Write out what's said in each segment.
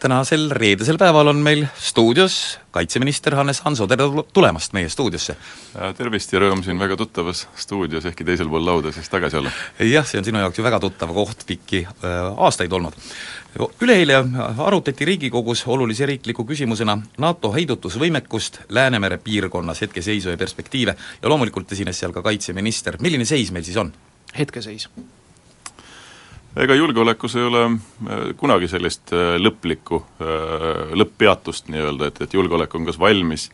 tänasel reedesel päeval on meil stuudios kaitseminister Hannes Hanso, tere tulemast meie stuudiosse! tervist ja rõõm siin väga tuttavas stuudios, ehkki teisel pool lauda siis tagasi olla. jah, see on sinu jaoks ju väga tuttav koht pikki äh, aastaid olnud. üleeile arutati Riigikogus olulise riikliku küsimusena NATO heidutusvõimekust Läänemere piirkonnas, hetkeseisu ja perspektiive ja loomulikult esines seal ka kaitseminister, milline seis meil siis on? hetkeseis ega julgeolekus ei ole äh, kunagi sellist äh, lõplikku äh, lõpp-peatust nii-öelda, et, et julgeolek on kas valmis,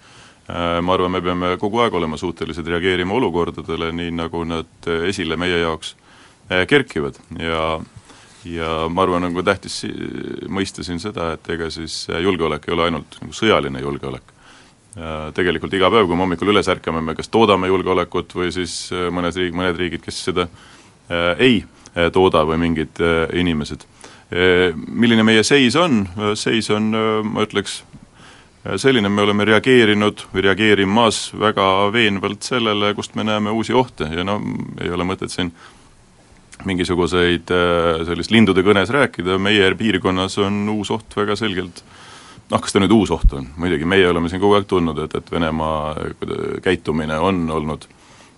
ma arvan, me peame kogu aeg olema suutelised reageerima olukordadele, nii nagu nad esile meie jaoks kerkivad ja ja ma arvan, nagu tähtis mõista siin seda, et ega siis julgeolek ei ole ainult nagu sõjaline julgeolek. Tegelikult iga päev, kui me hommikul üles ärkame, me kas toodame julgeolekut või siis mõnes riik, mõned riigid, kes seda ei Eh, tooda või mingid eh, inimesed. Eh, milline meie seis on, seis on, ma ütleks, selline, me oleme reageerinud või reageerimas väga veenvalt sellele, kust me näeme uusi ohte. Ja no ei ole mõtet siin mingisuguseid sellist lindude kõnes rääkida, meie piirkonnas on uus oht väga selgelt noh, kas ta nüüd uus oht on, muidugi meie oleme siin kogu aeg tundnud, et, et Venemaa käitumine on olnud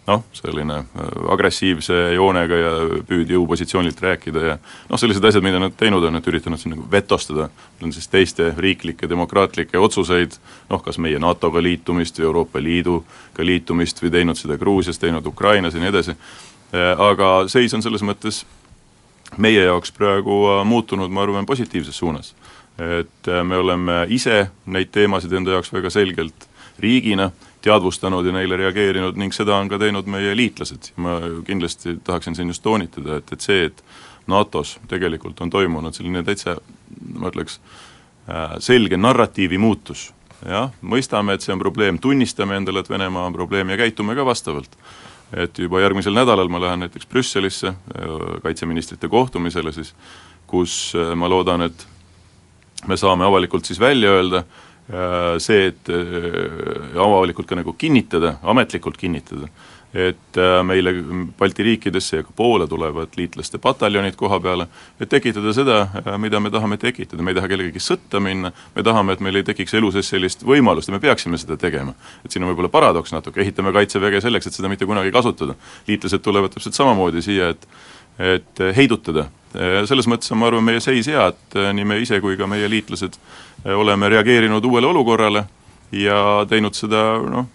noh, selline äh, agressiivse joonega ja püüd jõupositsioonilt rääkida ja noh, sellised asjad, mida nad teinud on, et üritanud siin nagu vetostada, on siis teiste riiklikke demokraatlikke otsuseid, noh kas meie NATO-ga liitumist või Euroopa Liiduga liitumist või teinud seda Gruusias, teinud Ukrainas ja nii edasi, äh, aga seis on selles mõttes meie jaoks praegu äh, muutunud, ma arvan, positiivses suunas. et me oleme ise neid teemasid enda jaoks väga selgelt riigina äh, teadvustanud ja neile reageerinud ning seda on ka teinud meie liitlased. ma kindlasti tahaksin siin just toonitada, et, et see, et NATO-s tegelikult on toimunud selline täitsa ma ütleks, äh, selge narratiivi muutus, jah, mõistame, et see on probleem, tunnistame endale, et Venemaa on probleem ja käitume ka vastavalt. et juba järgmisel nädalal ma lähen näiteks Brüsselisse äh, kaitseministrite kohtumisele siis, kus äh, ma loodan, et me saame avalikult siis välja öelda, Äh, see, et äh, avalikult ka nagu kinnitada, ametlikult kinnitada, et äh, meile Balti riikidesse ja ka Poola tulevad liitlaste pataljonid koha peale, et tekitada seda, mida me tahame tekitada, me ei taha kellegagi sõtta minna, me tahame, et meil ei tekiks elu sees sellist võimalust ja me peaksime seda tegema. et siin on võib-olla paradoks natuke, ehitame Kaitseväge selleks, et seda mitte kunagi kasutada. liitlased tulevad täpselt samamoodi siia, et et heidutada. selles mõttes on, ma arvan, meie seis hea, et nii me ise kui ka meie liitlased oleme reageerinud uuele olukorrale ja teinud seda noh,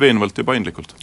veenvalt ja paindlikult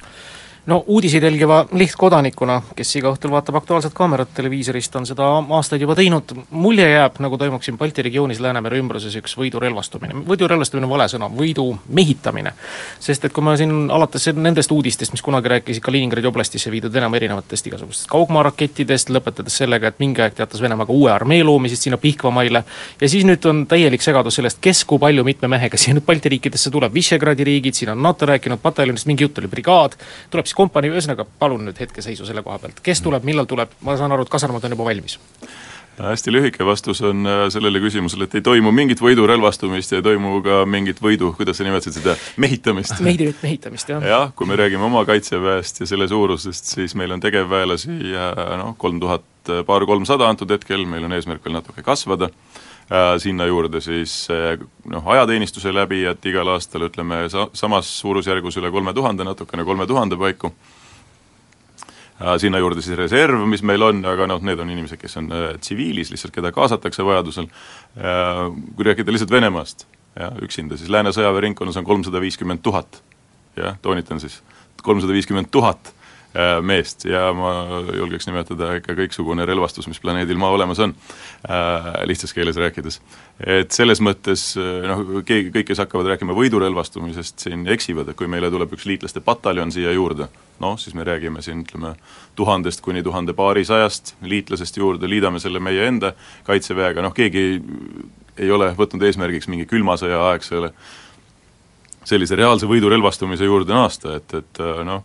no uudiseid jälgiva lihtkodanikuna, kes iga õhtul vaatab Aktuaalset kaamerat televiisorist, on seda aastaid juba teinud, mulje jääb, nagu toimuks siin Balti regioonis Läänemere ümbruses üks võidurelvastumine. võidurelvastumine on vale sõna, võidu mehitamine. sest et kui ma siin alates nendest uudistest, mis kunagi rääkisid Kaliningradi oblastisse viidud Venemaa erinevatest igasugustest kaugmaarakettidest, lõpetades sellega, et mingi aeg teatas Venemaa ka uue armee loomisest sinna Pihkva maile, ja siis nüüd on täielik segadus sellest, kes kui palju mitme mehega siia nüüd Balti riikidesse tuleb, Visegradi riigid, siin on NATO rääkinud, pataljonist mingi jutt oli, brigaad, tuleb siis kompanii, ühesõnaga palun nüüd hetkeseisu selle koha pealt, kes tuleb, millal tuleb, ma saan aru, et kasarmud on juba valmis? hästi lühike vastus on äh, sellele küsimusele, et ei toimu mingit võidurelvastumist ja ei toimu ka mingit võidu, kuidas sa nimetasid seda, mehitamist? Mehit-, mehitamist, jah. jah, kui me räägime oma kaitseväest ja selle suurusest, siis meil on tegevväelasi noh, kolm tuhat, paar-kolmsada antud hetkel, meil on eesmärk veel natuke kasvada Äh, sinna juurde siis äh, noh, ajateenistuse läbijad igal aastal ütleme sa-, samas suurusjärgus üle kolme tuhande, natukene kolme tuhande paiku, äh, sinna juurde siis reserv, mis meil on, aga noh, need on inimesed, kes on tsiviilis lihtsalt, keda kaasatakse vajadusel, kui rääkida lihtsalt Venemaast, jah, üksinda, siis Lääne sõjaväeringkonnas on kolmsada viiskümmend tuhat, jah, toonitan siis, kolmsada viiskümmend tuhat Äh, meest ja ma julgeks nimetada ikka kõiksugune relvastus, mis planeedil Maa olemas on, äh, lihtsas keeles rääkides. et selles mõttes äh, noh, keegi, kõik, kes hakkavad rääkima võidurelvastumisest, siin eksivad, et kui meile tuleb üks liitlaste pataljon siia juurde, noh, siis me räägime siin ütleme tuhandest kuni tuhande paarisajast liitlasest juurde, liidame selle meie enda kaitseväega, noh keegi ei ole võtnud eesmärgiks mingi külma sõja aegsele sellise reaalse võidurelvastumise juurde naasta, et, et noh,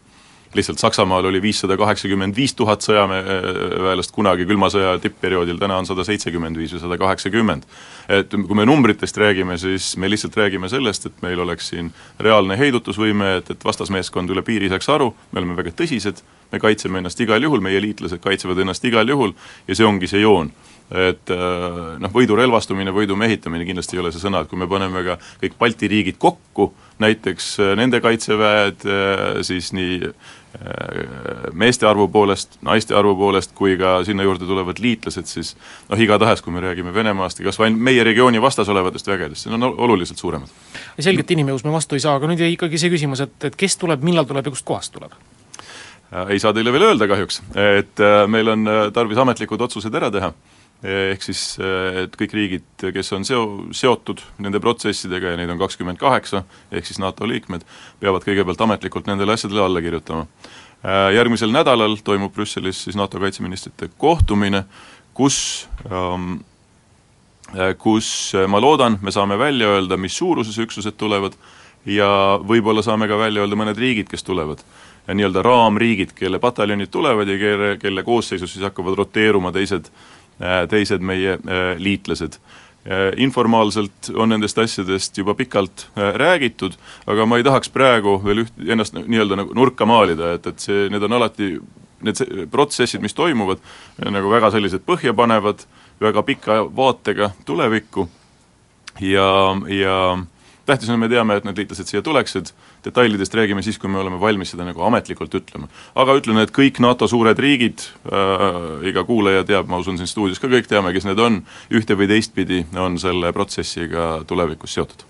lihtsalt Saksamaal oli viissada kaheksakümmend viis tuhat sõjaväelast kunagi külma sõja tippperioodil, täna on sada seitsekümmend viis või sada kaheksakümmend. et kui me numbritest räägime, siis me lihtsalt räägime sellest, et meil oleks siin reaalne heidutusvõime, et, et vastasmeeskond üle piiri saaks aru, me oleme väga tõsised, me kaitseme ennast igal juhul, meie liitlased kaitsevad ennast igal juhul ja see ongi see joon et noh, võidu relvastumine, võidu mehitamine kindlasti ei ole see sõna, et kui me paneme ka kõik Balti riigid kokku, näiteks nende kaitseväed siis nii meeste arvu poolest, naiste arvu poolest, kui ka sinna juurde tulevad liitlased, siis noh, igatahes, kui me räägime Venemaast ja kas või meie regiooni vastas olevatest vägedest, need on oluliselt suuremad. selgelt inimjõus me vastu ei saa, aga nüüd jäi ikkagi see küsimus, et, et kes tuleb, millal tuleb ja kust kohast tuleb? Äh, ei saa teile veel öelda kahjuks, et äh, meil on äh, tarvis ametlikud otsused ära teha ehk siis et kõik riigid, kes on seo-, seotud nende protsessidega ja neid on kakskümmend kaheksa, ehk siis NATO liikmed, peavad kõigepealt ametlikult nendele asjadele alla kirjutama. Järgmisel nädalal toimub Brüsselis siis NATO kaitseministrite kohtumine, kus ähm, kus ma loodan, me saame välja öelda, mis suuruses üksused tulevad ja võib-olla saame ka välja öelda mõned riigid, kes tulevad nii-öelda raamriigid, kelle pataljonid tulevad ja kelle, kelle koosseisus siis hakkavad roteeruma teised, äh, teised meie äh, liitlased. Äh, informaalselt on nendest asjadest juba pikalt räägitud, aga ma ei tahaks praegu veel üht, ennast nii-öelda nagu nurka maalida, et, et see, need on alati need protsessid, mis toimuvad, nagu väga sellised põhjapanevad, väga pika vaatega tulevikku ja, ja tähtis on, me teame, et need liitlased siia tuleksid, detailidest räägime siis, kui me oleme valmis seda nagu ametlikult ütlema. aga ütlen, et kõik NATO suured riigid äh,, iga kuulaja teab, ma usun siin stuudios ka kõik teame, kes need on, ühte või teistpidi on selle protsessiga tulevikus seotud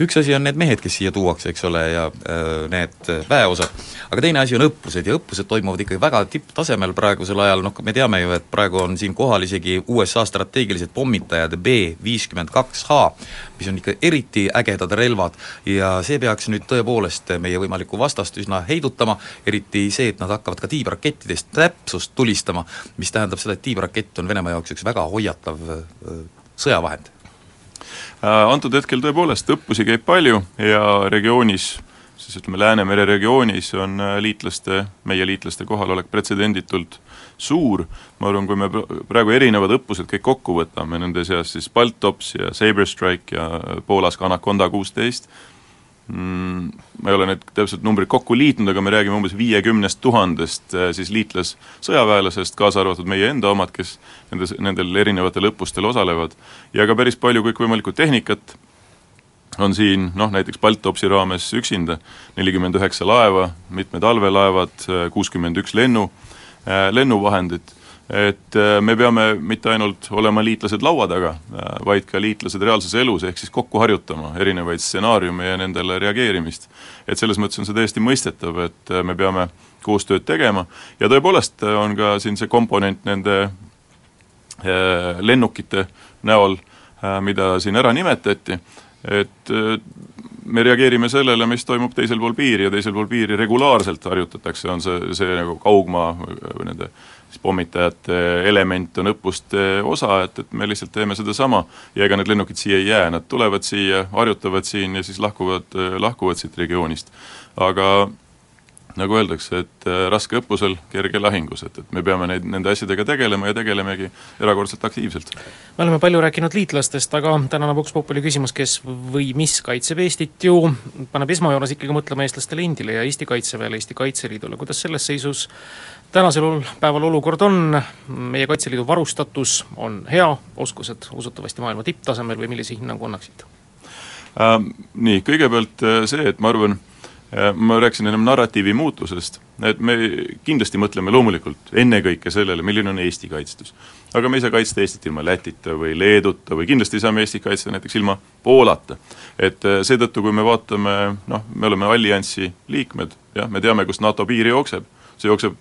üks asi on need mehed, kes siia tuuakse, eks ole, ja äh, need väeosad, aga teine asi on õppused ja õppused toimuvad ikkagi väga tipptasemel praegusel ajal, noh me teame ju, et praegu on siin kohal isegi USA strateegilised pommitajad B viiskümmend kaks H, mis on ikka eriti ägedad relvad. Ja see peaks nüüd tõepoolest meie võimalikku vastast üsna heidutama, eriti see, et nad hakkavad ka tiibrakettidest täpsust tulistama, mis tähendab seda, et tiibrakett on Venemaa jaoks üks väga hoiatav äh, sõjavahend. Äh, antud hetkel tõepoolest õppusi käib palju ja regioonis, siis ütleme, Läänemere regioonis on äh, liitlaste, meie liitlaste kohalolek pretsedenditult suur, ma arvan, kui me praegu erinevad õppused kõik kokku võtame, nende seas siis Baltops ja Saber Strike ja Poolas ka Anaconda kuusteist, mm, ma ei ole need täpselt numbrid kokku liitnud, aga me räägime umbes viiekümnest tuhandest äh, siis liitlassõjaväelasest, kaasa arvatud meie enda omad, kes nendes, nendel erinevatel õppustel osalevad, ja ka päris palju kõikvõimalikku tehnikat, on siin noh, näiteks Baltopsi raames üksinda. nelikümmend üheksa laeva, mitmed allveelaevad, äh, kuuskümmend üks lennu, äh, lennuvahendit et äh, me peame mitte ainult olema liitlased laua taga, äh, vaid ka liitlased reaalses elus, ehk siis kokku harjutama erinevaid stsenaariume ja nendele reageerimist. et selles mõttes on see täiesti mõistetav, et äh, me peame koostööd tegema. Ja tõepoolest on ka siin see komponent nende lennukite näol, mida siin ära nimetati, et me reageerime sellele, mis toimub teisel pool piiri ja teisel pool piiri regulaarselt harjutatakse, on see, see nagu kaugmaa nende äh, siis pommitajate element on õppuste osa, et, et me lihtsalt teeme sedasama ja ega need lennukid siia ei jää, nad tulevad siia, harjutavad siin ja siis lahkuvad, lahkuvad siit regioonist. aga nagu öeldakse, et äh, raske õppusel, kerge lahingus, et, et me peame neid, nende asjadega tegelema ja tegelemegi erakordselt aktiivselt. me oleme palju rääkinud liitlastest, aga tänane Vox Populi küsimus, kes või mis kaitseb Eestit ju, paneb esmajoones ikkagi mõtlema eestlastele endile ja Eesti Kaitseväele, Eesti Kaitseliidule, kuidas selles seisus tänasel päeval olukord on, meie Kaitseliidu varustatus on hea, oskused usutavasti maailma tipptasemel või millise hinnangu annaksite ähm,? Nii, kõigepealt äh, see, et ma arvan, ma rääkisin ennem narratiivi muutusest, et me kindlasti mõtleme loomulikult ennekõike sellele, milline on Eesti kaitstus. aga me ei saa kaitsta Eestit ilma Lätita või Leeduta või kindlasti ei saa me Eestit kaitsta näiteks ilma Poolata. et äh, seetõttu, kui me vaatame, noh, me oleme alliansi liikmed, jah, me teame, kust NATO piir jookseb, see jookseb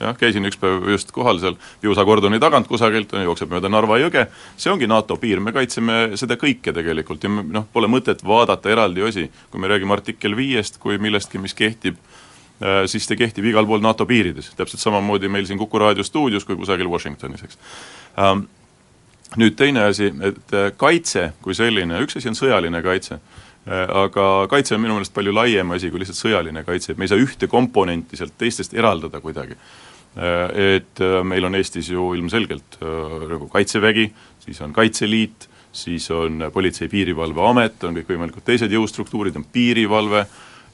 jah, käisin üks päev just kohal seal Piusa kordoni tagant kusagilt, jookseb mööda Narva jõge, see ongi NATO piir, me kaitseme seda kõike tegelikult ja noh, pole mõtet vaadata eraldi osi, kui me räägime artikkel viiest kui millestki, mis kehtib äh, siis see kehtib igal pool NATO piirides, täpselt samamoodi meil siin Kuku raadio stuudios kui kusagil Washingtonis, eks. Ähm, nüüd teine asi, et äh, kaitse kui selline, üks asi on sõjaline kaitse, äh, aga kaitse on minu meelest palju laiem asi kui lihtsalt sõjaline kaitse, et me ei saa ühte komponenti sealt teistest eraldada kuidagi. Et meil on Eestis ju ilmselgelt nagu Kaitsevägi, siis on Kaitseliit, siis on Politsei-Piirivalveamet, on kõikvõimalikud teised jõustruktuurid, on piirivalve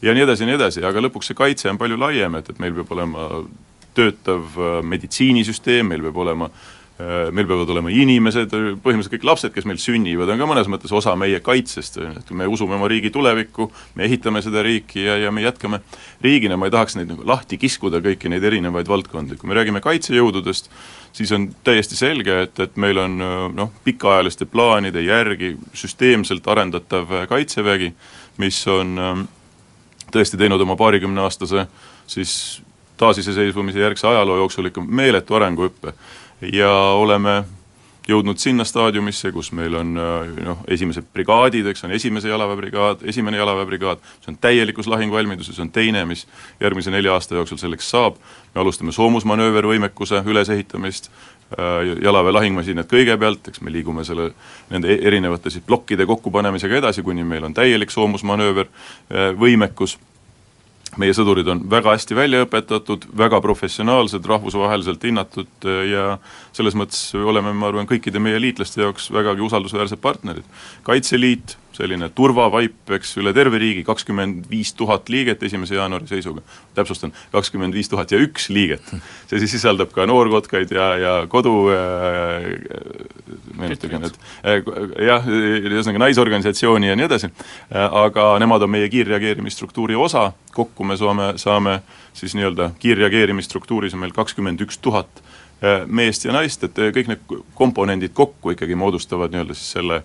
ja nii edasi ja nii edasi, aga lõpuks see kaitse on palju laiem, et, et meil peab olema töötav meditsiinisüsteem, meil peab olema äh, Äh, meil peavad olema inimesed, põhimõtteliselt kõik lapsed, kes meil sünnivad, on ka mõnes mõttes osa meie kaitsest, et me usume oma riigi tulevikku, me ehitame seda riiki ja, ja me jätkame riigina, ma ei tahaks neid nagu lahti kiskuda, kõiki neid erinevaid valdkondi, kui me räägime kaitsejõududest, siis on täiesti selge, et, et meil on noh, pikaajaliste plaanide järgi süsteemselt arendatav kaitsevägi, mis on ähm, tõesti teinud oma paarikümneaastase siis taasiseseisvumise järgse ajaloo jooksul ikka meeletu arenguhüppe ja oleme jõudnud sinna staadiumisse, kus meil on noh, esimesed brigaadid, eks on esimese jalaväebrigaad, esimene jalaväebrigaad, see on täielikus lahinguvalmiduses, on teine, mis järgmise nelja aasta jooksul selleks saab, me alustame soomusmanöövervõimekuse ülesehitamist, jalaväe lahingmasinad kõigepealt, eks me liigume selle, nende erinevate siis plokkide kokkupanemisega edasi, kuni meil on täielik soomusmanööver võimekus meie sõdurid on väga hästi välja õpetatud, väga professionaalsed, rahvusvaheliselt hinnatud äh, ja selles mõttes oleme, ma arvan, kõikide meie liitlaste jaoks vägagi usaldusväärsed partnerid. kaitseliit, selline turvavaip, eks, üle terve riigi, kakskümmend viis tuhat liiget esimese jaanuari seisuga. täpsustan, kakskümmend viis tuhat ja üks liiget. see siis sisaldab ka noorkotkaid ja, ja kodu äh, meenutage nüüd. Äh,, jah, ühesõnaga naisorganisatsiooni ja nii edasi. Äh,, aga nemad on meie kiirreageerimisstruktuuri osa, kokku me saame, saame siis nii-öelda kiirreageerimisstruktuuris on meil kakskümmend üks tuhat äh, meest ja naist, et äh, kõik need komponendid kokku ikkagi moodustavad nii-öelda siis selle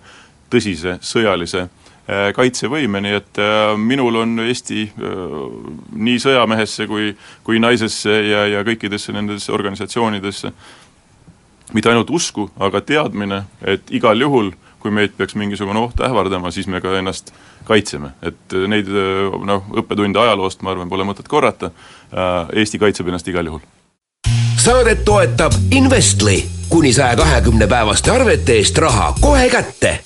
tõsise sõjalise äh, kaitsevõime, nii et äh, minul on Eesti äh, nii sõjamehesse kui, kui naisesse ja, ja kõikidesse nendesse organisatsioonidesse mitte ainult usku, aga teadmine, et igal juhul, kui meid peaks mingisugune oht ähvardama, siis me ka ennast kaitseme, et neid noh, õppetunde ajaloost ma arvan, pole mõtet korrata, Eesti kaitseb ennast igal juhul. saadet toetab Investly, kuni saja kahekümne päevaste arvete eest raha kohe kätte.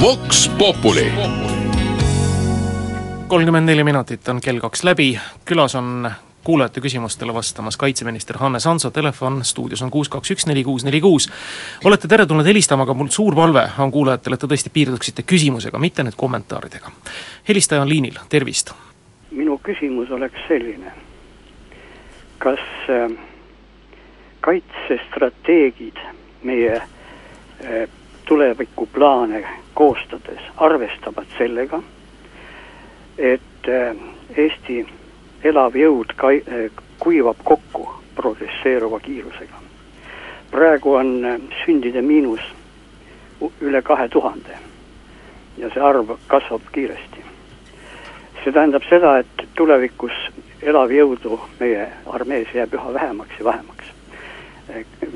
Vox Populi. kolmkümmend neli minutit on kell kaks läbi, külas on kuulajate küsimustele vastamas kaitseminister Hannes Hanso, telefon stuudios on kuus, kaks, üks, neli, kuus, neli, kuus. olete teretulnud helistama, aga mul suur palve on kuulajatele, et te tõesti piirduksite küsimusega, mitte nüüd kommentaaridega. helistaja on liinil, tervist! minu küsimus oleks selline, kas äh, kaitsestrateegid meie äh, tulevikuplaane koostades arvestavad sellega, et äh, Eesti elav jõud kai-, äh, kuivab kokku progresseeruva kiirusega. praegu on äh, sündide miinus üle kahe tuhande ja see arv kasvab kiiresti. see tähendab seda, et tulevikus elav jõudu meie armees jääb üha vähemaks ja vähemaks.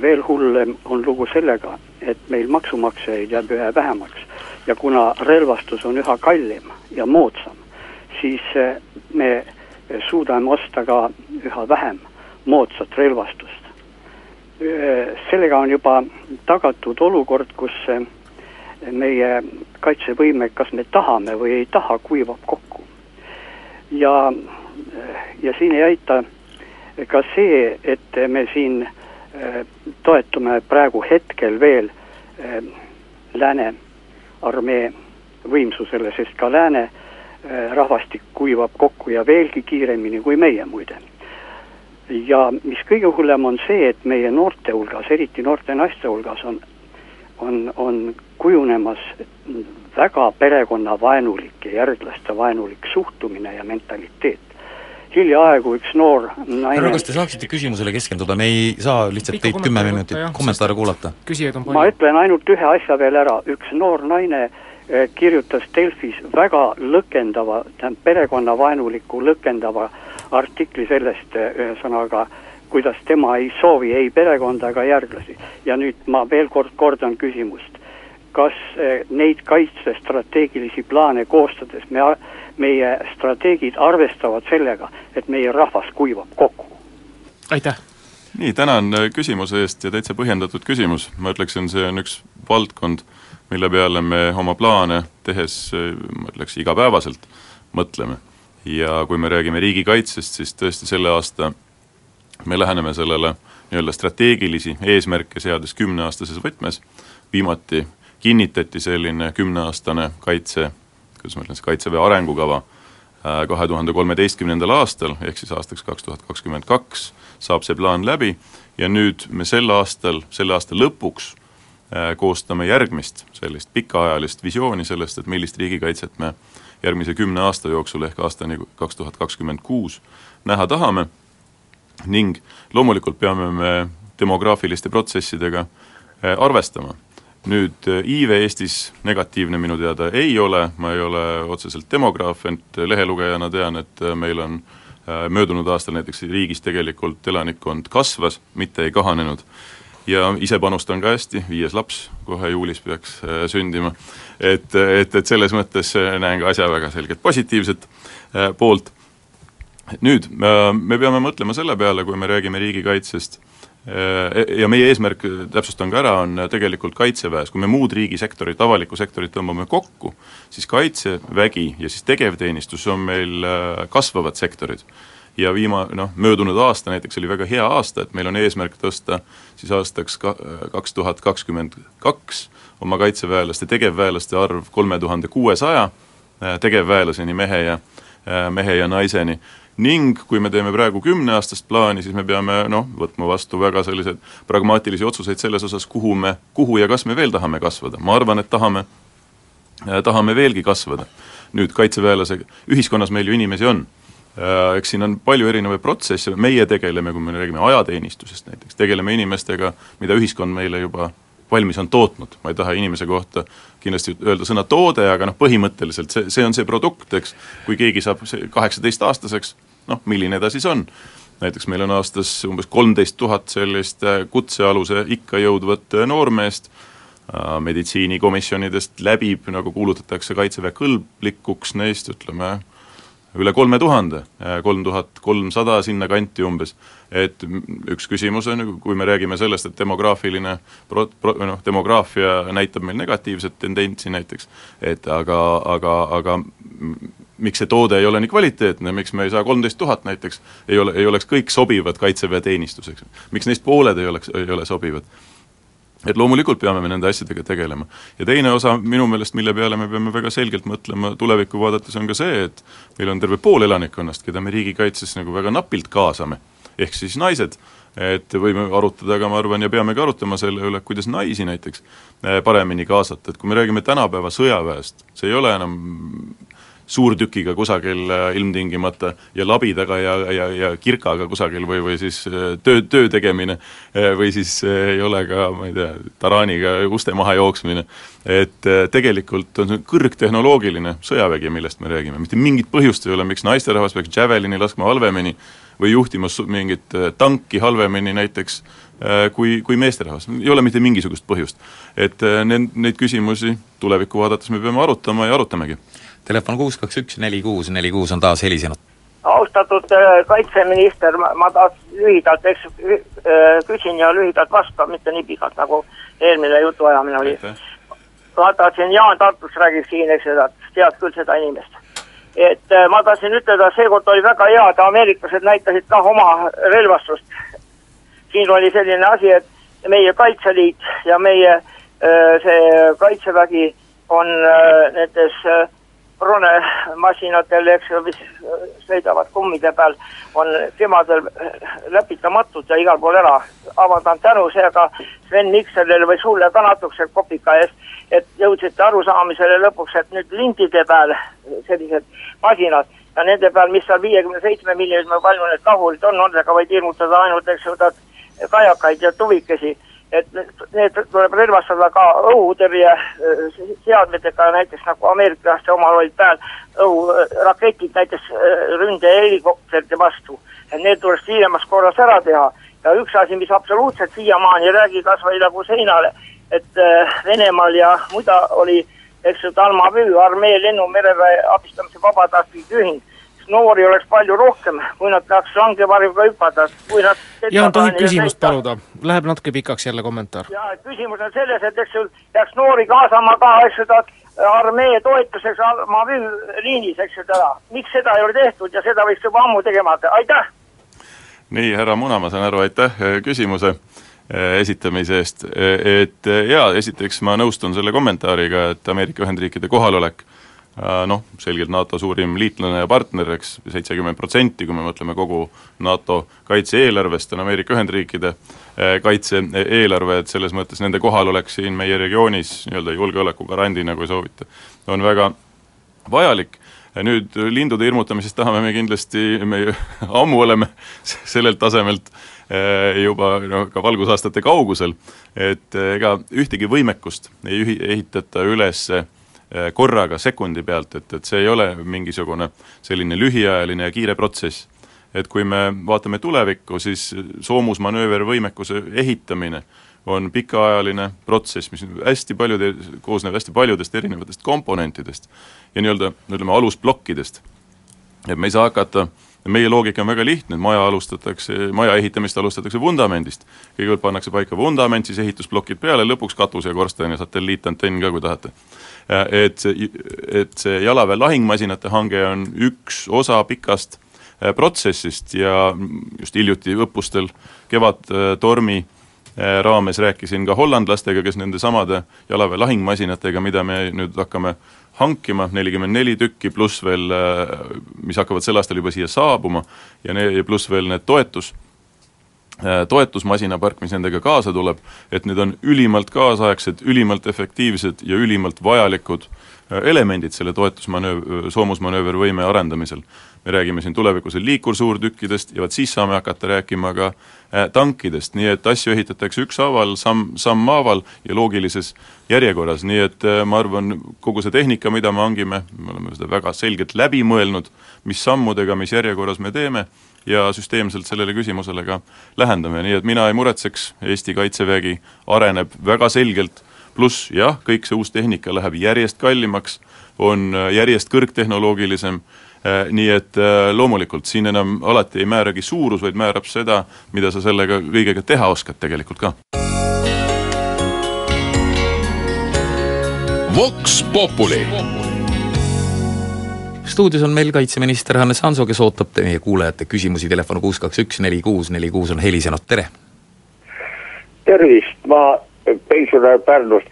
veel hullem on lugu sellega, et meil maksumaksjaid jääb üha vähemaks ja kuna relvastus on üha kallim ja moodsam, siis eh, me suudame osta ka üha vähem moodsat relvastust. Eh, sellega on juba tagatud olukord, kus eh, meie kaitsevõime, kas me tahame või ei taha, kuivab kokku. ja, ja siin ei aita ka see, et me siin toetume praegu hetkel veel lääne armee võimsusele, sest ka lääne äh, rahvastik kuivab kokku ja veelgi kiiremini kui meie muide. ja mis kõige hullem on see, et meie noorte hulgas, eriti noorte naiste hulgas on, on, on kujunemas väga perekonnavaenulik ja järglaste vaenulik suhtumine ja mentaliteet hiljaaegu üks noor naine härra, kas te saaksite küsimusele keskenduda, me ei saa lihtsalt teid kümme minutit kommentaare kuulata. küsijaid on palju. ma ütlen ainult ühe asja veel ära, üks noor naine eh, kirjutas Delfis väga lõkendava, tähendab perekonnavaenuliku lõkendava artikli sellest, eh, ühesõnaga, kuidas tema ei soovi ei perekonda ega järglasi. ja nüüd ma veel kord kordan küsimust. kas eh, neid kaitsestrateegilisi plaane koostades me meie strateegid arvestavad sellega, et meie rahvas kuivab kokku. aitäh! nii, tänan küsimuse eest ja täitsa põhjendatud küsimus, ma ütleksin, see on üks valdkond, mille peale me oma plaane tehes, äh, ma ütleks, igapäevaselt mõtleme. ja kui me räägime riigikaitsest, siis tõesti selle aasta me läheneme sellele nii-öelda strateegilisi eesmärke seades kümneaastases võtmes, viimati kinnitati selline kümneaastane kaitse, kuidas ma ütlen siis, kaitseväe arengukava äh, kahe tuhande kolmeteistkümnendal aastal, ehk siis aastaks kaks tuhat kakskümmend kaks, saab see plaan läbi ja nüüd me sel aastal, selle aasta lõpuks äh, koostame järgmist sellist pikaajalist visiooni sellest, et millist riigikaitset me järgmise kümne aasta jooksul ehk aastani kaks tuhat kakskümmend kuus näha tahame. Ning loomulikult peame me demograafiliste protsessidega äh, arvestama. Nüüd äh, iive Eestis negatiivne minu teada ei ole, ma ei ole otseselt demograaf, ent lehelugejana tean, et äh, meil on äh, möödunud aastal näiteks riigis tegelikult elanikkond kasvas, mitte ei kahanenud. Ja ise panustan ka hästi, viies laps kohe juulis peaks sündima. et, et, et selles mõttes näen ka asja väga selgelt positiivset poolt. nüüd me peame mõtlema selle peale, kui me räägime riigikaitsest Äh, ja meie eesmärk, täpsustan ka ära, on tegelikult Kaitseväes, kui me muud riigisektorit, avalikku sektorit tõmbame kokku, siis Kaitsevägi ja siis tegevteenistus on meil äh, kasvavad sektorid. ja viima-, noh, möödunud aasta näiteks oli väga hea aasta, et meil on eesmärk tõsta siis aastaks ka-, kaks tuhat kakskümmend kaks oma kaitseväelaste, tegevväelaste arv kolme tuhande kuuesaja äh, tegevväelaseni, mehe ja, mehe ja naiseni. Ning kui me teeme praegu kümneaastast plaani, siis me peame noh, võtma vastu väga selliseid pragmaatilisi otsuseid selles osas, kuhu me, kuhu ja kas me veel tahame kasvada, ma arvan, et tahame äh,, tahame veelgi kasvada. nüüd kaitseväelase, ühiskonnas meil ju inimesi on. äh,, eks siin on palju erinevaid protsesse, meie tegeleme, kui me räägime ajateenistusest näiteks, tegeleme inimestega, mida ühiskond meile juba valmis on tootnud, ma ei taha inimese kohta kindlasti öelda sõna toode, aga noh, põhimõtteliselt see, see on see produkt, eks, kui keegi saab kaheksateistaastaseks, noh, milline ta siis on. näiteks meil on aastas umbes kolmteist tuhat sellist äh, kutsealuse ikka jõudvat äh, noormeest, äh, meditsiinikomisjonidest läbib, nagu kuulutatakse Kaitseväe kõlblikuks, neist ütleme, üle kolme tuhande, kolm tuhat kolmsada sinnakanti umbes. Et üks küsimus on ju, kui me räägime sellest, et demograafiline pro-, pro-, noh, demograafia näitab meil negatiivset tendentsi näiteks, et aga, aga, aga miks see toode ei ole nii kvaliteetne, miks me ei saa kolmteist tuhat näiteks, ei ole, ei oleks kõik sobivad kaitseväeteenistuseks, miks neist pooled ei oleks, ei ole sobivad et loomulikult peame me nende asjadega tegelema. ja teine osa minu meelest, mille peale me peame väga selgelt mõtlema tulevikku vaadates, on ka see, et meil on terve pool elanikkonnast, keda me riigikaitses nagu väga napilt kaasame. Ehk siis naised, et võime arutada, aga ma arvan, ja peamegi arutama selle üle, kuidas naisi näiteks eh, paremini kaasata, et kui me räägime tänapäeva sõjaväest, see ei ole enam suurtükiga kusagil eh, ilmtingimata ja labidaga ja, ja, ja kirkaga kusagil või, või siis eh, töö, töö tegemine või siis ei ole ka, ma ei tea, taraaniga uste maha jooksmine. et tegelikult on see kõrgtehnoloogiline sõjavägi, millest me räägime, mitte mingit põhjust ei ole, miks naisterahvas peaks Javelini laskma halvemini või juhtimas mingit äh, tanki halvemini näiteks äh, kui, kui meesterahvas, ei ole mitte mingisugust põhjust. et äh, need, neid küsimusi tulevikku vaadates me peame arutama ja arutamegi. Telefon kuus kaks üks neli kuus neli kuus on taas helisenud. austatud kaitseminister, ma, ma tahaks lühidalt, eks küsin ja lühidalt vastan, mitte nii pikalt, nagu eelmine jutuajamine oli. vaata, siin Jaan Tartus räägib siin, eks ju, tead küll seda inimest et äh, ma tahtsin ütelda, seekord oli väga hea, et ameeriklased näitasid kah oma relvastust. siin oli selline asi, et meie Kaitseliit ja meie äh, see Kaitsevägi on äh, nendes ronemasinatel, eks ju, mis sõidavad kummide peal, on kevadel läpitamatud ja igal pool ära. avaldan tänu seega Sven Mikserile või sulle ka natukese kopika eest et jõudsite arusaamisele lõpuks, et nüüd lintide peal sellised masinad ja nende peal, mis seal viiekümne seitsme miljonit, palju need kahurid on, nendega võid hirmutada ainult, eks ju, kajakaid ja tuvikesi. Et need tuleb relvastada ka õhutõrje äh, seadmetega, näiteks nagu ameeriklaste omal olid peal. Õhuraketid näiteks äh, ründehelikopterite vastu. et need tuleks kiiremas korras ära teha. Ja üks asi, mis absoluutselt siiamaani ei räägi kas või nagu seinale. Et äh, Venemaal ja muida oli, eks ju, Talma Müü armee lennu mereväe abistamise vabatahtlik ühing, noori oleks palju rohkem, kui nad tahaks langevarjuga hüpata, kui nad Jaan, tohib küsimust paluda, läheb natuke pikaks jälle kommentaar. ja küsimus on selles, et eks ju peaks noori kaasama ka, eks ju, ta armee toetuseks Maviv liinis, eks ju, täna. miks seda ei ole tehtud ja seda võiks juba ammu tegema hakata, aitäh! nii, härra Muna, ma saan aru, aitäh eh, küsimuse eh, esitamise eest, et jaa, esiteks ma nõustun selle kommentaariga, et Ameerika Ühendriikide kohalolek noh, selgelt NATO suurim liitlane ja partner, eks, seitsekümmend protsenti, kui me mõtleme kogu NATO kaitse-eelarvest, on Ameerika Ühendriikide kaitse-eelarve, et selles mõttes nende kohalolek siin meie regioonis nii-öelda julgeolekugarandina, kui soovite, on väga vajalik. Ja nüüd lindude hirmutamisest tahame me kindlasti, me ammu oleme sellelt tasemelt eh, juba no ka valgusaastate kaugusel, et ega ühtegi võimekust ei ehitata üles eh, korraga sekundi pealt, et, et see ei ole mingisugune selline lühiajaline ja kiire protsess. et kui me vaatame tulevikku, siis soomusmanöövervõimekuse ehitamine on pikaajaline protsess, mis hästi paljude, koosneb hästi paljudest erinevatest komponentidest ja nii-öelda ütleme, alusplokkidest. et me ei saa hakata, meie loogika on väga lihtne, et maja alustatakse, maja ehitamist alustatakse vundamendist. kõigepealt pannakse paika vundament, siis ehitusplokid peale, lõpuks katus ja korsten ja satelliitantenn ka, kui tahate. Et see, et see jalaväe lahingmasinate hange on üks osa pikast äh, protsessist ja just hiljuti õppustel Kevadtormi äh, Äh, raames rääkisin ka hollandlastega, kes nende samade jalaväe lahingmasinatega, mida me nüüd hakkame hankima, nelikümmend neli tükki, pluss veel, äh, mis hakkavad sel aastal juba siia saabuma, ja ne-, pluss veel need toetus, äh, toetusmasinapark, mis nendega kaasa tuleb, et need on ülimalt kaasaegsed, ülimalt efektiivsed ja ülimalt vajalikud elemendid selle toetusmanööv-, soomusmanöövervõime arendamisel. Me räägime siin tulevikus liikursuurtükkidest ja vot siis saame hakata rääkima ka äh, tankidest, nii et asju ehitatakse ükshaaval, samm, sammhaaval ja loogilises järjekorras, nii et äh, ma arvan, kogu see tehnika, mida me hangime, me oleme seda väga selgelt läbi mõelnud, mis sammudega, mis järjekorras me teeme, ja süsteemselt sellele küsimusele ka lähendame, nii et mina ei muretseks, Eesti Kaitsevägi areneb väga selgelt, pluss jah, kõik see uus tehnika läheb järjest kallimaks, on äh, järjest kõrgtehnoloogilisem Äh, nii et äh, loomulikult siin enam alati ei määragi suurus, vaid määrab seda, mida sa sellega kõigega teha oskad tegelikult ka. Vox Populi stuudios on meil kaitseminister Hannes Hanso, kes ootab meie kuulajate küsimusi, telefon kuus kaks üks neli kuus neli kuus on helisenud, tere! tervist, ma pensionär Pärnust.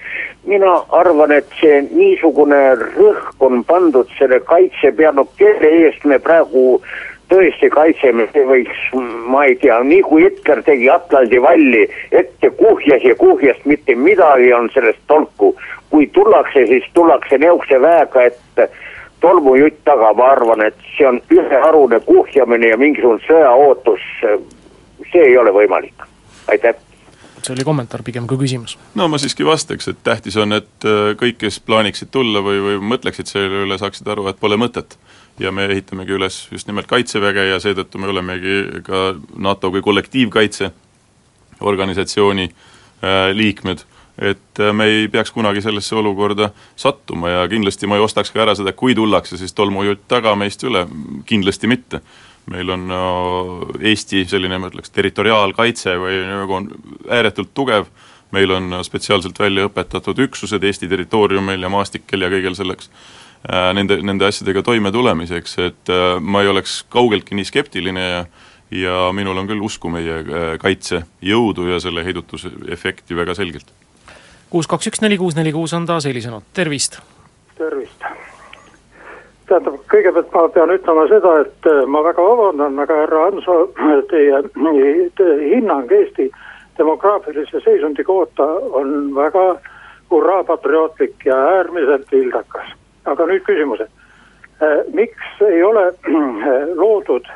Mina arvan, et see niisugune rõhk on pandud selle kaitse peale, kelle eest me praegu tõesti kaitseme, see võiks, ma ei tea, nii kui Hitler tegi Atlandi valli ette kuhjas ja kuhjas mitte midagi on sellest tolku. kui tullakse, siis tullakse niisuguse väega, et tolmujutt taga, ma arvan, et see on üheharune kuhjamine ja mingisugune sõjaootus, see ei ole võimalik, aitäh see oli kommentaar pigem kui küsimus. no ma siiski vastaks, et tähtis on, et äh, kõik, kes plaaniksid tulla või, või mõtleksid selle üle, saaksid aru, et pole mõtet. ja me ehitamegi üles just nimelt Kaitseväge ja seetõttu me olemegi ka NATO kui kollektiivkaitse organisatsiooni äh, liikmed, et äh, me ei peaks kunagi sellesse olukorda sattuma ja kindlasti ma ei ostaks ka ära seda, kui tullakse siis tolmujutt taga meist üle, kindlasti mitte. Meil on Eesti selline, ma ütleks, territoriaalkaitse või nagu on ääretult tugev, meil on spetsiaalselt välja õpetatud üksused Eesti territooriumil ja maastikel ja kõigel selleks äh, nende, nende asjadega toimetulemiseks, et äh, ma ei oleks kaugeltki nii skeptiline ja ja minul on küll usku meie äh, kaitsejõudu ja selle heidutusefekti väga selgelt. Kuus kaks üks neli kuus neli kuus on taas helisenud, tervist! tervist! tähendab, kõigepealt ma pean ütlema seda, et äh, ma väga vabandan, aga härra Hanso, teie, teie hinnang Eesti demograafilise seisundi kohta on väga hurraapatriootlik ja äärmiselt vildakas. aga nüüd küsimused. Äh, miks ei ole äh, loodud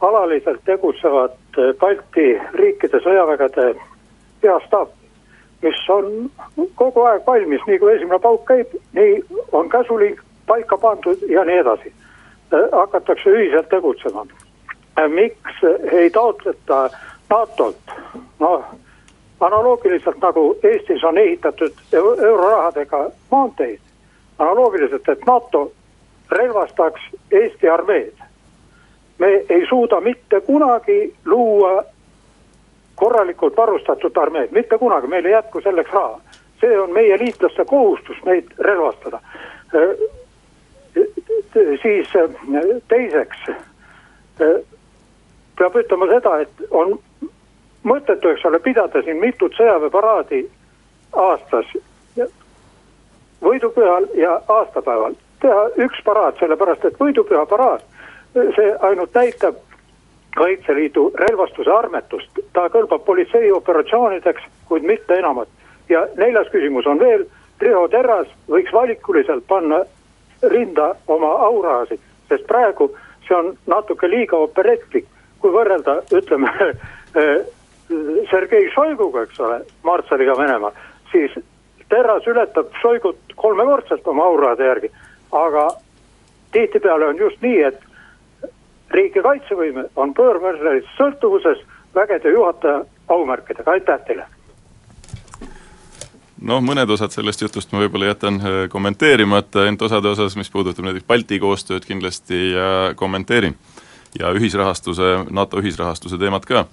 alaliselt tegutsevat Balti riikide sõjavägede peastaap, mis on kogu aeg valmis, nii kui esimene pauk käib, nii on käsuliin paika pandud ja nii edasi. Hakatakse ühiselt tegutsema. Miks ei taotleta NATO-lt, noh analoogiliselt nagu Eestis on ehitatud eurorahadega maanteid, analoogiliselt, et NATO relvastaks Eesti armeed me ei suuda mitte kunagi luua korralikult varustatud armeed, mitte kunagi, meil ei jätku selleks raha. see on meie liitlaste kohustus neid relvastada. siis teiseks peab ütlema seda, et on mõttetu, eks ole, pidada siin mitut sõjaväeparaadi aastas, võidupühal ja aastapäeval. teha üks paraad, sellepärast et võidupüha paraad, see ainult näitab Kaitseliidu relvastuse armetust, ta kõlbab politseioperatsioonideks, kuid mitte enamat. ja neljas küsimus on veel, Riho Terras võiks valikuliselt panna rinda oma aurasid, sest praegu see on natuke liiga operetlik, kui võrrelda, ütleme Sergei Šoiguga, eks ole, Martsaliga Venemaal, siis Terras ületab Šoigut kolmekordselt oma aurade järgi, aga tihtipeale on just nii, et riigi kaitsevõime on pöörvärilises sõltuvuses vägede juhataja aumärkidega, aitäh teile! noh, mõned osad sellest jutust ma võib-olla jätan äh, kommenteerimata, ent osade osas, mis puudutab näiteks Balti koostööd, kindlasti äh, kommenteerin. ja ühisrahastuse, NATO ühisrahastuse teemat ka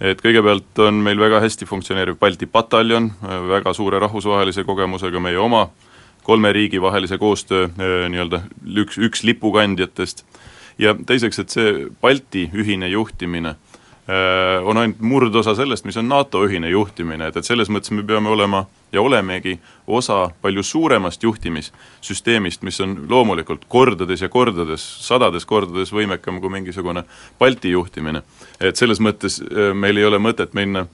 et kõigepealt on meil väga hästi funktsioneeriv Balti pataljon, väga suure rahvusvahelise kogemusega meie oma, kolme riigi vahelise koostöö nii-öelda üks, üks lipukandjatest, ja teiseks, et see Balti ühine juhtimine Äh, on ainult murdosa sellest, mis on NATO ühine juhtimine, et, et selles mõttes me peame olema ja olemegi osa palju suuremast juhtimissüsteemist, mis on loomulikult kordades ja kordades, sadades kordades võimekam kui mingisugune Balti juhtimine. et selles mõttes äh, meil ei ole mõtet minna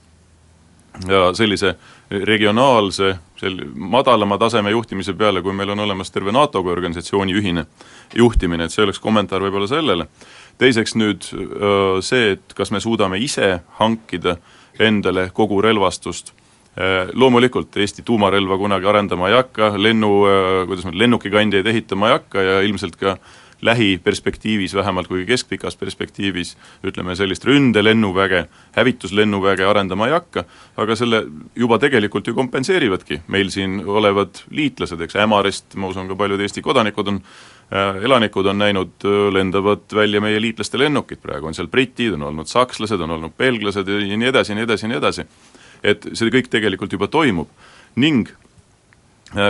ja sellise regionaalse, sel-, madalama taseme juhtimise peale, kui meil on olemas terve NATO kui organisatsiooni ühine juhtimine, et see oleks kommentaar võib-olla sellele. Teiseks nüüd see, et kas me suudame ise hankida endale kogu relvastust, loomulikult Eesti tuumarelva kunagi arendama ei hakka, lennu, kuidas ma, lennukikandjaid ehitama ei hakka ja ilmselt ka lähiperspektiivis, vähemalt kui keskpikas perspektiivis, ütleme sellist ründelennuväge, hävituslennuväge arendama ei hakka, aga selle juba tegelikult ju kompenseerivadki meil siin olevad liitlased, eks Ämarist, ma usun, ka paljud Eesti kodanikud on Äh, elanikud on näinud, äh, lendavad välja meie liitlaste lennukid, praegu on seal britid, on olnud sakslased, on olnud belglased ja nii edasi ja nii edasi ja nii edasi. et see kõik tegelikult juba toimub ning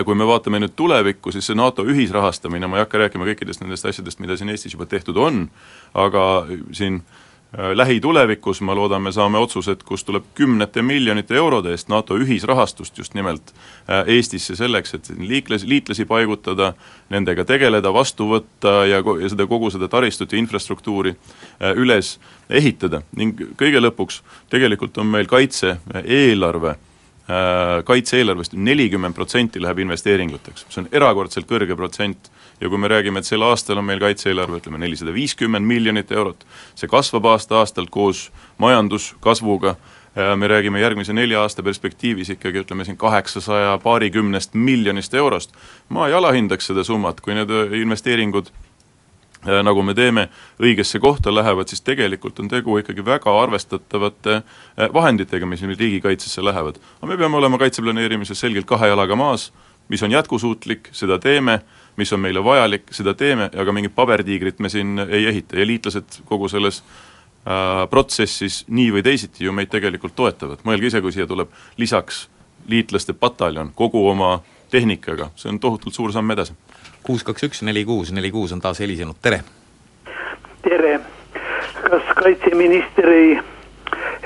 kui me vaatame nüüd tulevikku, siis see NATO ühisrahastamine, ma ei hakka rääkima kõikidest nendest asjadest, mida siin Eestis juba tehtud on, aga siin äh, Äh, lähitulevikus ma loodan, me saame otsused, kus tuleb kümnete miljonite eurode eest NATO ühisrahastust just nimelt äh, Eestisse selleks, et liiklas, liitlasi paigutada, nendega tegeleda, vastu võtta ja, ja seda, kogu seda taristut ja infrastruktuuri äh, üles ehitada. Ning kõige lõpuks tegelikult on meil kaitse-eelarve kaitse-eelarvest nelikümmend protsenti läheb investeeringuteks, see on erakordselt kõrge protsent. Ja kui me räägime, et sel aastal on meil kaitse-eelarve ütleme nelisada viiskümmend miljonit eurot, see kasvab aasta-aastalt koos majanduskasvuga, me räägime järgmise nelja aasta perspektiivis ikkagi ütleme siin kaheksasaja paarikümnest miljonist eurost, ma ei alahindaks seda summat, kui need investeeringud nagu me teeme, õigesse kohta lähevad, siis tegelikult on tegu ikkagi väga arvestatavate vahenditega, mis meil riigikaitsesse lähevad. aga me peame olema kaitseplaneerimises selgelt kahe jalaga maas, mis on jätkusuutlik, seda teeme. Mis on meile vajalik, seda teeme, aga mingit pabertiigrit me siin ei ehita. Ja liitlased kogu selles äh, protsessis nii või teisiti ju meid tegelikult toetavad, mõelge ise, kui siia tuleb lisaks liitlaste pataljon kogu oma tehnikaga, see on tohutult suur samm edasi. Kuus, kaks, üks, neli, kuus, neli, kuus on taas helisenud, tere! tere! kas kaitseminister ei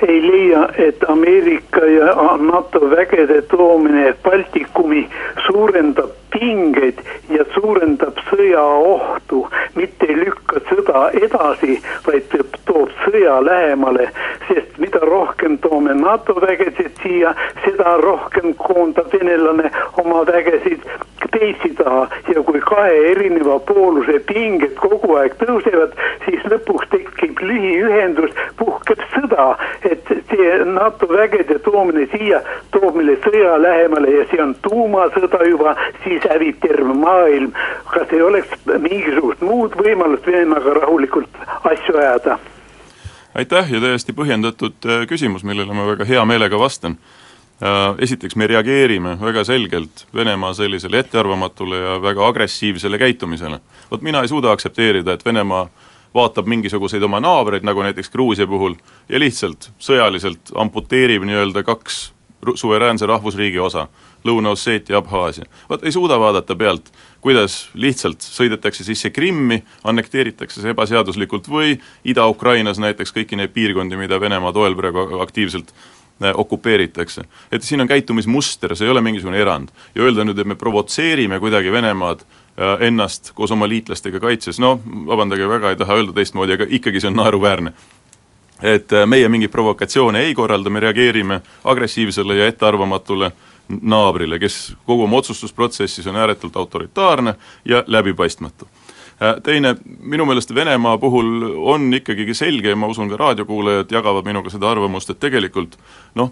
ei leia, et Ameerika ja NATO vägede toomine Baltikumi suurendab pingeid ja suurendab sõjaohtu, mitte ei lükka sõda edasi, vaid toob sõja lähemale, sest mida rohkem toome NATO vägesid siia, seda rohkem koondab venelane oma vägesid teisi taha ja kui kahe erineva pooluse pinged kogu aeg tõusevad, siis lõpuks tekib lühiühendus, puhkeb sõda, et see NATO vägede toomine siia toob meile sõja lähemale ja see on tuumasõda juba, siis hävib terve maailm. kas ei oleks mingisugust muud võimalust Venemaaga rahulikult asju ajada? aitäh ja täiesti põhjendatud äh, küsimus, millele ma väga hea meelega vastan. Äh, esiteks, me reageerime väga selgelt Venemaa sellisele ettearvamatule ja väga agressiivsele käitumisele. vot mina ei suuda aktsepteerida, et Venemaa vaatab mingisuguseid oma naabreid, nagu näiteks Gruusia puhul, ja lihtsalt sõjaliselt amputeerib nii-öelda kaks suveräänse rahvusriigi osa, Lõuna-Osseetia, Abhaasia. vot ei suuda vaadata pealt, kuidas lihtsalt sõidetakse sisse Krimmi, annekteeritakse see ebaseaduslikult või Ida-Ukrainas näiteks kõiki neid piirkondi, mida Venemaa toel praegu aktiivselt äh, okupeeritakse. et siin on käitumismuster, see ei ole mingisugune erand. ja öelda nüüd, et me provotseerime kuidagi Venemaad äh, ennast koos oma liitlastega kaitses, no vabandage väga, ei taha öelda teistmoodi, aga ikkagi see on naeruväärne et äh, meie mingeid provokatsioone ei korralda, me reageerime agressiivsele ja ettearvamatule naabrile, kes kogu oma otsustusprotsessis on ääretult autoritaarne ja läbipaistmatu. Äh, teine, minu meelest Venemaa puhul on ikkagi selge ja ma usun, ka raadiokuulajad jagavad minuga seda arvamust, et tegelikult noh,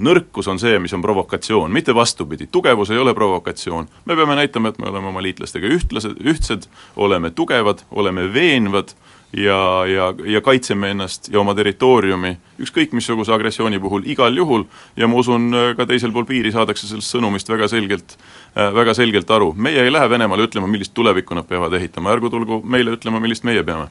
nõrkus on see, mis on provokatsioon, mitte vastupidi, tugevus ei ole provokatsioon. me peame näitama, et me oleme oma liitlastega ühtlased, ühtsed, oleme tugevad, oleme veenvad ja, ja, ja kaitseme ennast ja oma territooriumi ükskõik missuguse agressiooni puhul igal juhul. Ja ma usun, ka teisel pool piiri saadakse sellest sõnumist väga selgelt, väga selgelt aru. meie ei lähe Venemaale ütlema, millist tulevikku nad peavad ehitama, ärgu tulgu meile ütlema, millist meie peame